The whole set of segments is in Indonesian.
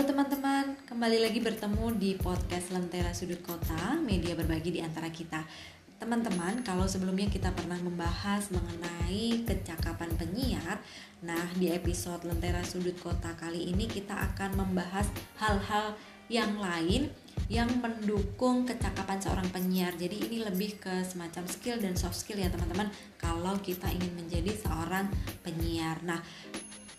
Halo teman-teman, kembali lagi bertemu di podcast Lentera Sudut Kota, media berbagi di antara kita. Teman-teman, kalau sebelumnya kita pernah membahas mengenai kecakapan penyiar, nah di episode Lentera Sudut Kota kali ini kita akan membahas hal-hal yang lain yang mendukung kecakapan seorang penyiar. Jadi ini lebih ke semacam skill dan soft skill ya teman-teman kalau kita ingin menjadi seorang penyiar. Nah,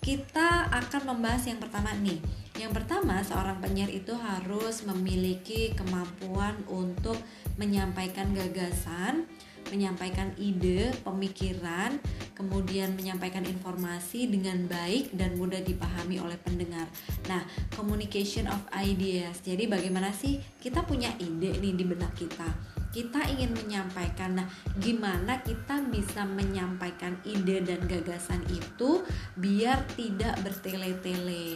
kita akan membahas yang pertama nih. Yang pertama, seorang penyiar itu harus memiliki kemampuan untuk menyampaikan gagasan, menyampaikan ide, pemikiran, kemudian menyampaikan informasi dengan baik dan mudah dipahami oleh pendengar. Nah, communication of ideas. Jadi bagaimana sih kita punya ide nih di benak kita? kita ingin menyampaikan nah gimana kita bisa menyampaikan ide dan gagasan itu biar tidak bertele-tele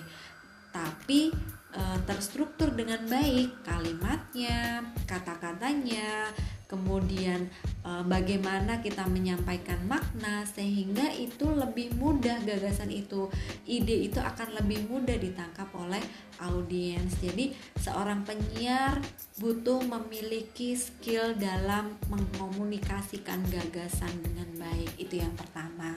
tapi e, terstruktur dengan baik kalimatnya kata-katanya kemudian e, bagaimana kita menyampaikan makna sehingga itu lebih mudah gagasan itu. Ide itu akan lebih mudah ditangkap oleh audiens. Jadi seorang penyiar butuh memiliki skill dalam mengkomunikasikan gagasan dengan baik. Itu yang pertama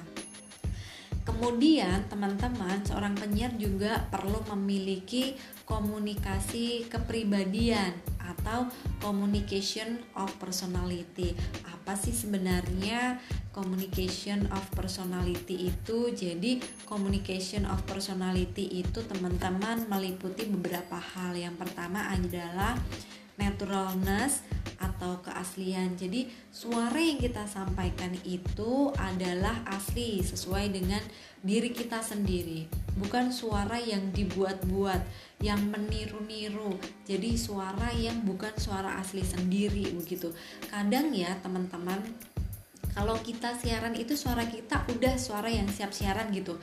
Kemudian teman-teman seorang penyiar juga perlu memiliki komunikasi kepribadian atau communication of personality. Apa sih sebenarnya communication of personality itu? Jadi communication of personality itu teman-teman meliputi beberapa hal. Yang pertama adalah naturalness atau keaslian. Jadi suara yang kita sampaikan itu adalah asli sesuai dengan diri kita sendiri, bukan suara yang dibuat-buat, yang meniru-niru. Jadi suara yang bukan suara asli sendiri begitu. Kadang ya teman-teman kalau kita siaran itu suara kita udah suara yang siap siaran gitu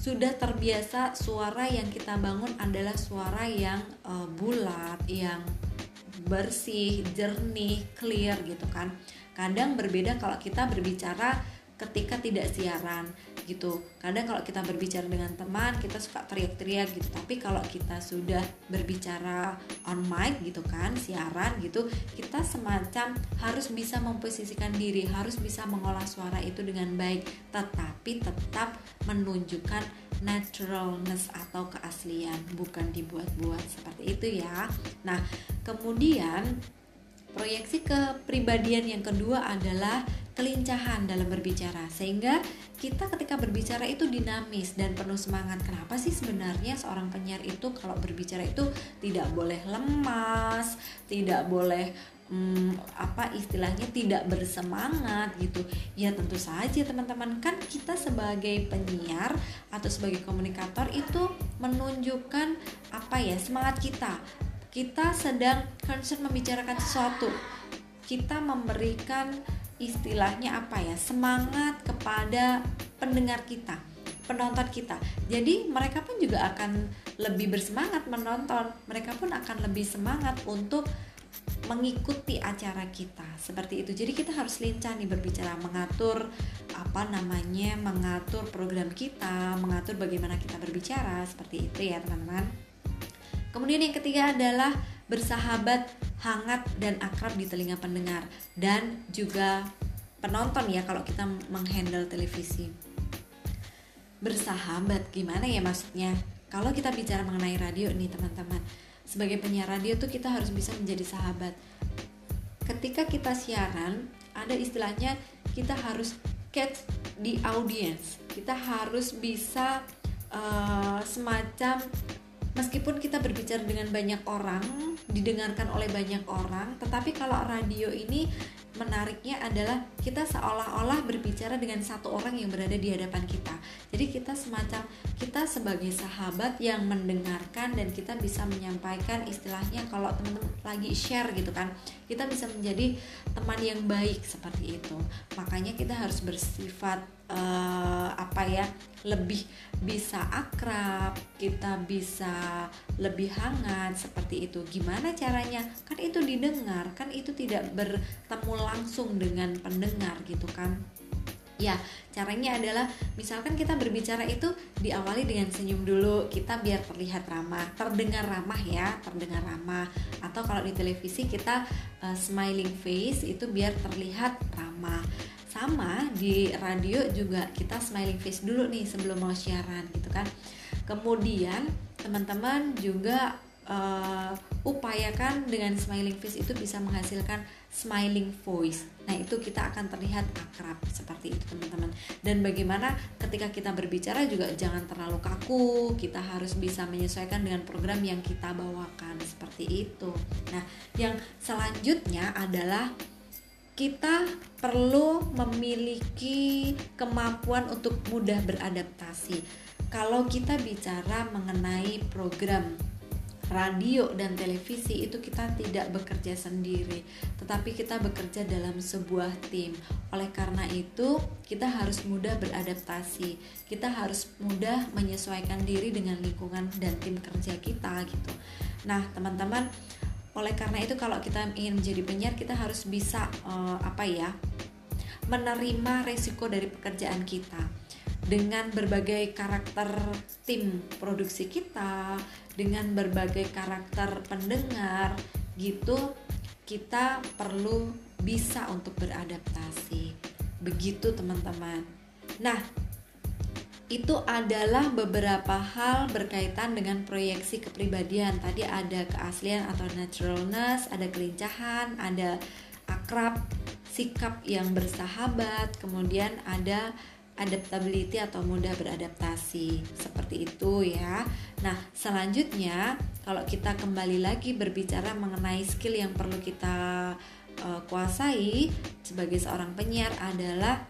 sudah terbiasa suara yang kita bangun adalah suara yang uh, bulat, yang bersih, jernih, clear gitu kan. Kadang berbeda kalau kita berbicara ketika tidak siaran gitu. Kadang kalau kita berbicara dengan teman kita suka teriak-teriak gitu. Tapi kalau kita sudah berbicara on mic gitu kan, siaran gitu, kita semacam harus bisa memposisikan diri, harus bisa mengolah suara itu dengan baik, tetapi tetap menunjukkan naturalness atau keaslian, bukan dibuat-buat seperti itu ya. Nah, kemudian proyeksi kepribadian yang kedua adalah kelincahan dalam berbicara sehingga kita ketika berbicara itu dinamis dan penuh semangat kenapa sih sebenarnya seorang penyiar itu kalau berbicara itu tidak boleh lemas tidak boleh hmm, apa istilahnya tidak bersemangat gitu. Ya tentu saja teman-teman. Kan kita sebagai penyiar atau sebagai komunikator itu menunjukkan apa ya semangat kita. Kita sedang concern membicarakan sesuatu. Kita memberikan istilahnya apa ya semangat kepada pendengar kita penonton kita. Jadi mereka pun juga akan lebih bersemangat menonton. Mereka pun akan lebih semangat untuk mengikuti acara kita seperti itu jadi kita harus lincah nih berbicara mengatur apa namanya mengatur program kita mengatur bagaimana kita berbicara seperti itu ya teman-teman kemudian yang ketiga adalah bersahabat, hangat dan akrab di telinga pendengar dan juga penonton ya kalau kita menghandle televisi. Bersahabat gimana ya maksudnya? Kalau kita bicara mengenai radio nih teman-teman, sebagai penyiar radio tuh kita harus bisa menjadi sahabat. Ketika kita siaran, ada istilahnya kita harus catch di audience. Kita harus bisa uh, semacam meskipun kita berbicara dengan banyak orang, didengarkan oleh banyak orang, tetapi kalau radio ini menariknya adalah kita seolah-olah berbicara dengan satu orang yang berada di hadapan kita. Jadi kita semacam kita sebagai sahabat yang mendengarkan dan kita bisa menyampaikan istilahnya kalau teman-teman lagi share gitu kan. Kita bisa menjadi teman yang baik seperti itu. Makanya kita harus bersifat uh, apa ya lebih bisa akrab kita bisa lebih hangat seperti itu gimana caranya kan itu didengar kan itu tidak bertemu langsung dengan pendengar gitu kan Ya, caranya adalah misalkan kita berbicara itu diawali dengan senyum dulu, kita biar terlihat ramah, terdengar ramah ya, terdengar ramah. Atau kalau di televisi kita uh, smiling face itu biar terlihat ramah. Sama di radio juga kita smiling face dulu nih sebelum mau siaran gitu kan. Kemudian teman-teman juga uh, upayakan dengan smiling face itu bisa menghasilkan smiling voice. Nah, itu kita akan terlihat akrab seperti itu, teman-teman. Dan bagaimana ketika kita berbicara juga jangan terlalu kaku, kita harus bisa menyesuaikan dengan program yang kita bawakan seperti itu. Nah, yang selanjutnya adalah kita perlu memiliki kemampuan untuk mudah beradaptasi. Kalau kita bicara mengenai program radio dan televisi itu kita tidak bekerja sendiri, tetapi kita bekerja dalam sebuah tim. Oleh karena itu, kita harus mudah beradaptasi. Kita harus mudah menyesuaikan diri dengan lingkungan dan tim kerja kita gitu. Nah, teman-teman, oleh karena itu kalau kita ingin menjadi penyiar, kita harus bisa uh, apa ya? menerima resiko dari pekerjaan kita dengan berbagai karakter tim produksi kita, dengan berbagai karakter pendengar gitu, kita perlu bisa untuk beradaptasi. Begitu teman-teman. Nah, itu adalah beberapa hal berkaitan dengan proyeksi kepribadian. Tadi ada keaslian atau naturalness, ada kelincahan, ada akrab, sikap yang bersahabat, kemudian ada adaptability atau mudah beradaptasi seperti itu ya. Nah, selanjutnya kalau kita kembali lagi berbicara mengenai skill yang perlu kita uh, kuasai sebagai seorang penyiar adalah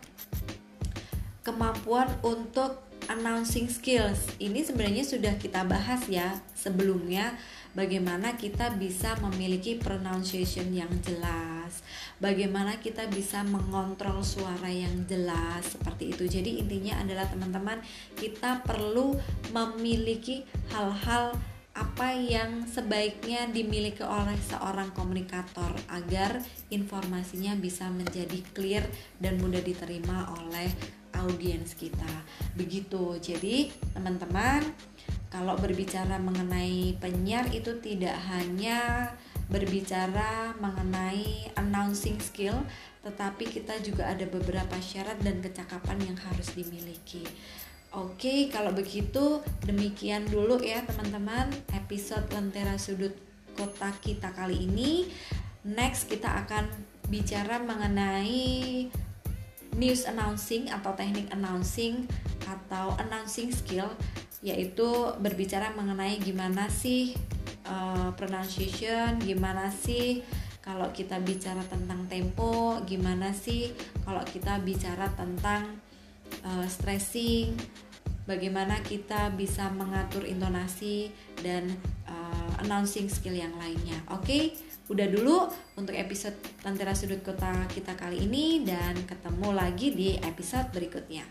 kemampuan untuk announcing skills. Ini sebenarnya sudah kita bahas ya sebelumnya bagaimana kita bisa memiliki pronunciation yang jelas, bagaimana kita bisa mengontrol suara yang jelas seperti itu. Jadi intinya adalah teman-teman kita perlu memiliki hal-hal apa yang sebaiknya dimiliki oleh seorang komunikator agar informasinya bisa menjadi clear dan mudah diterima oleh audiens kita. Begitu. Jadi, teman-teman, kalau berbicara mengenai penyiar itu tidak hanya berbicara mengenai announcing skill, tetapi kita juga ada beberapa syarat dan kecakapan yang harus dimiliki. Oke, kalau begitu demikian dulu ya teman-teman episode Lentera Sudut Kota kita kali ini. Next kita akan bicara mengenai news announcing atau teknik announcing atau announcing skill yaitu berbicara mengenai gimana sih uh, pronunciation, gimana sih kalau kita bicara tentang tempo, gimana sih kalau kita bicara tentang uh, stressing, bagaimana kita bisa mengatur intonasi dan uh, announcing skill yang lainnya. Oke, okay? udah dulu untuk episode Tantera Sudut Kota kita kali ini dan ketemu lagi di episode berikutnya.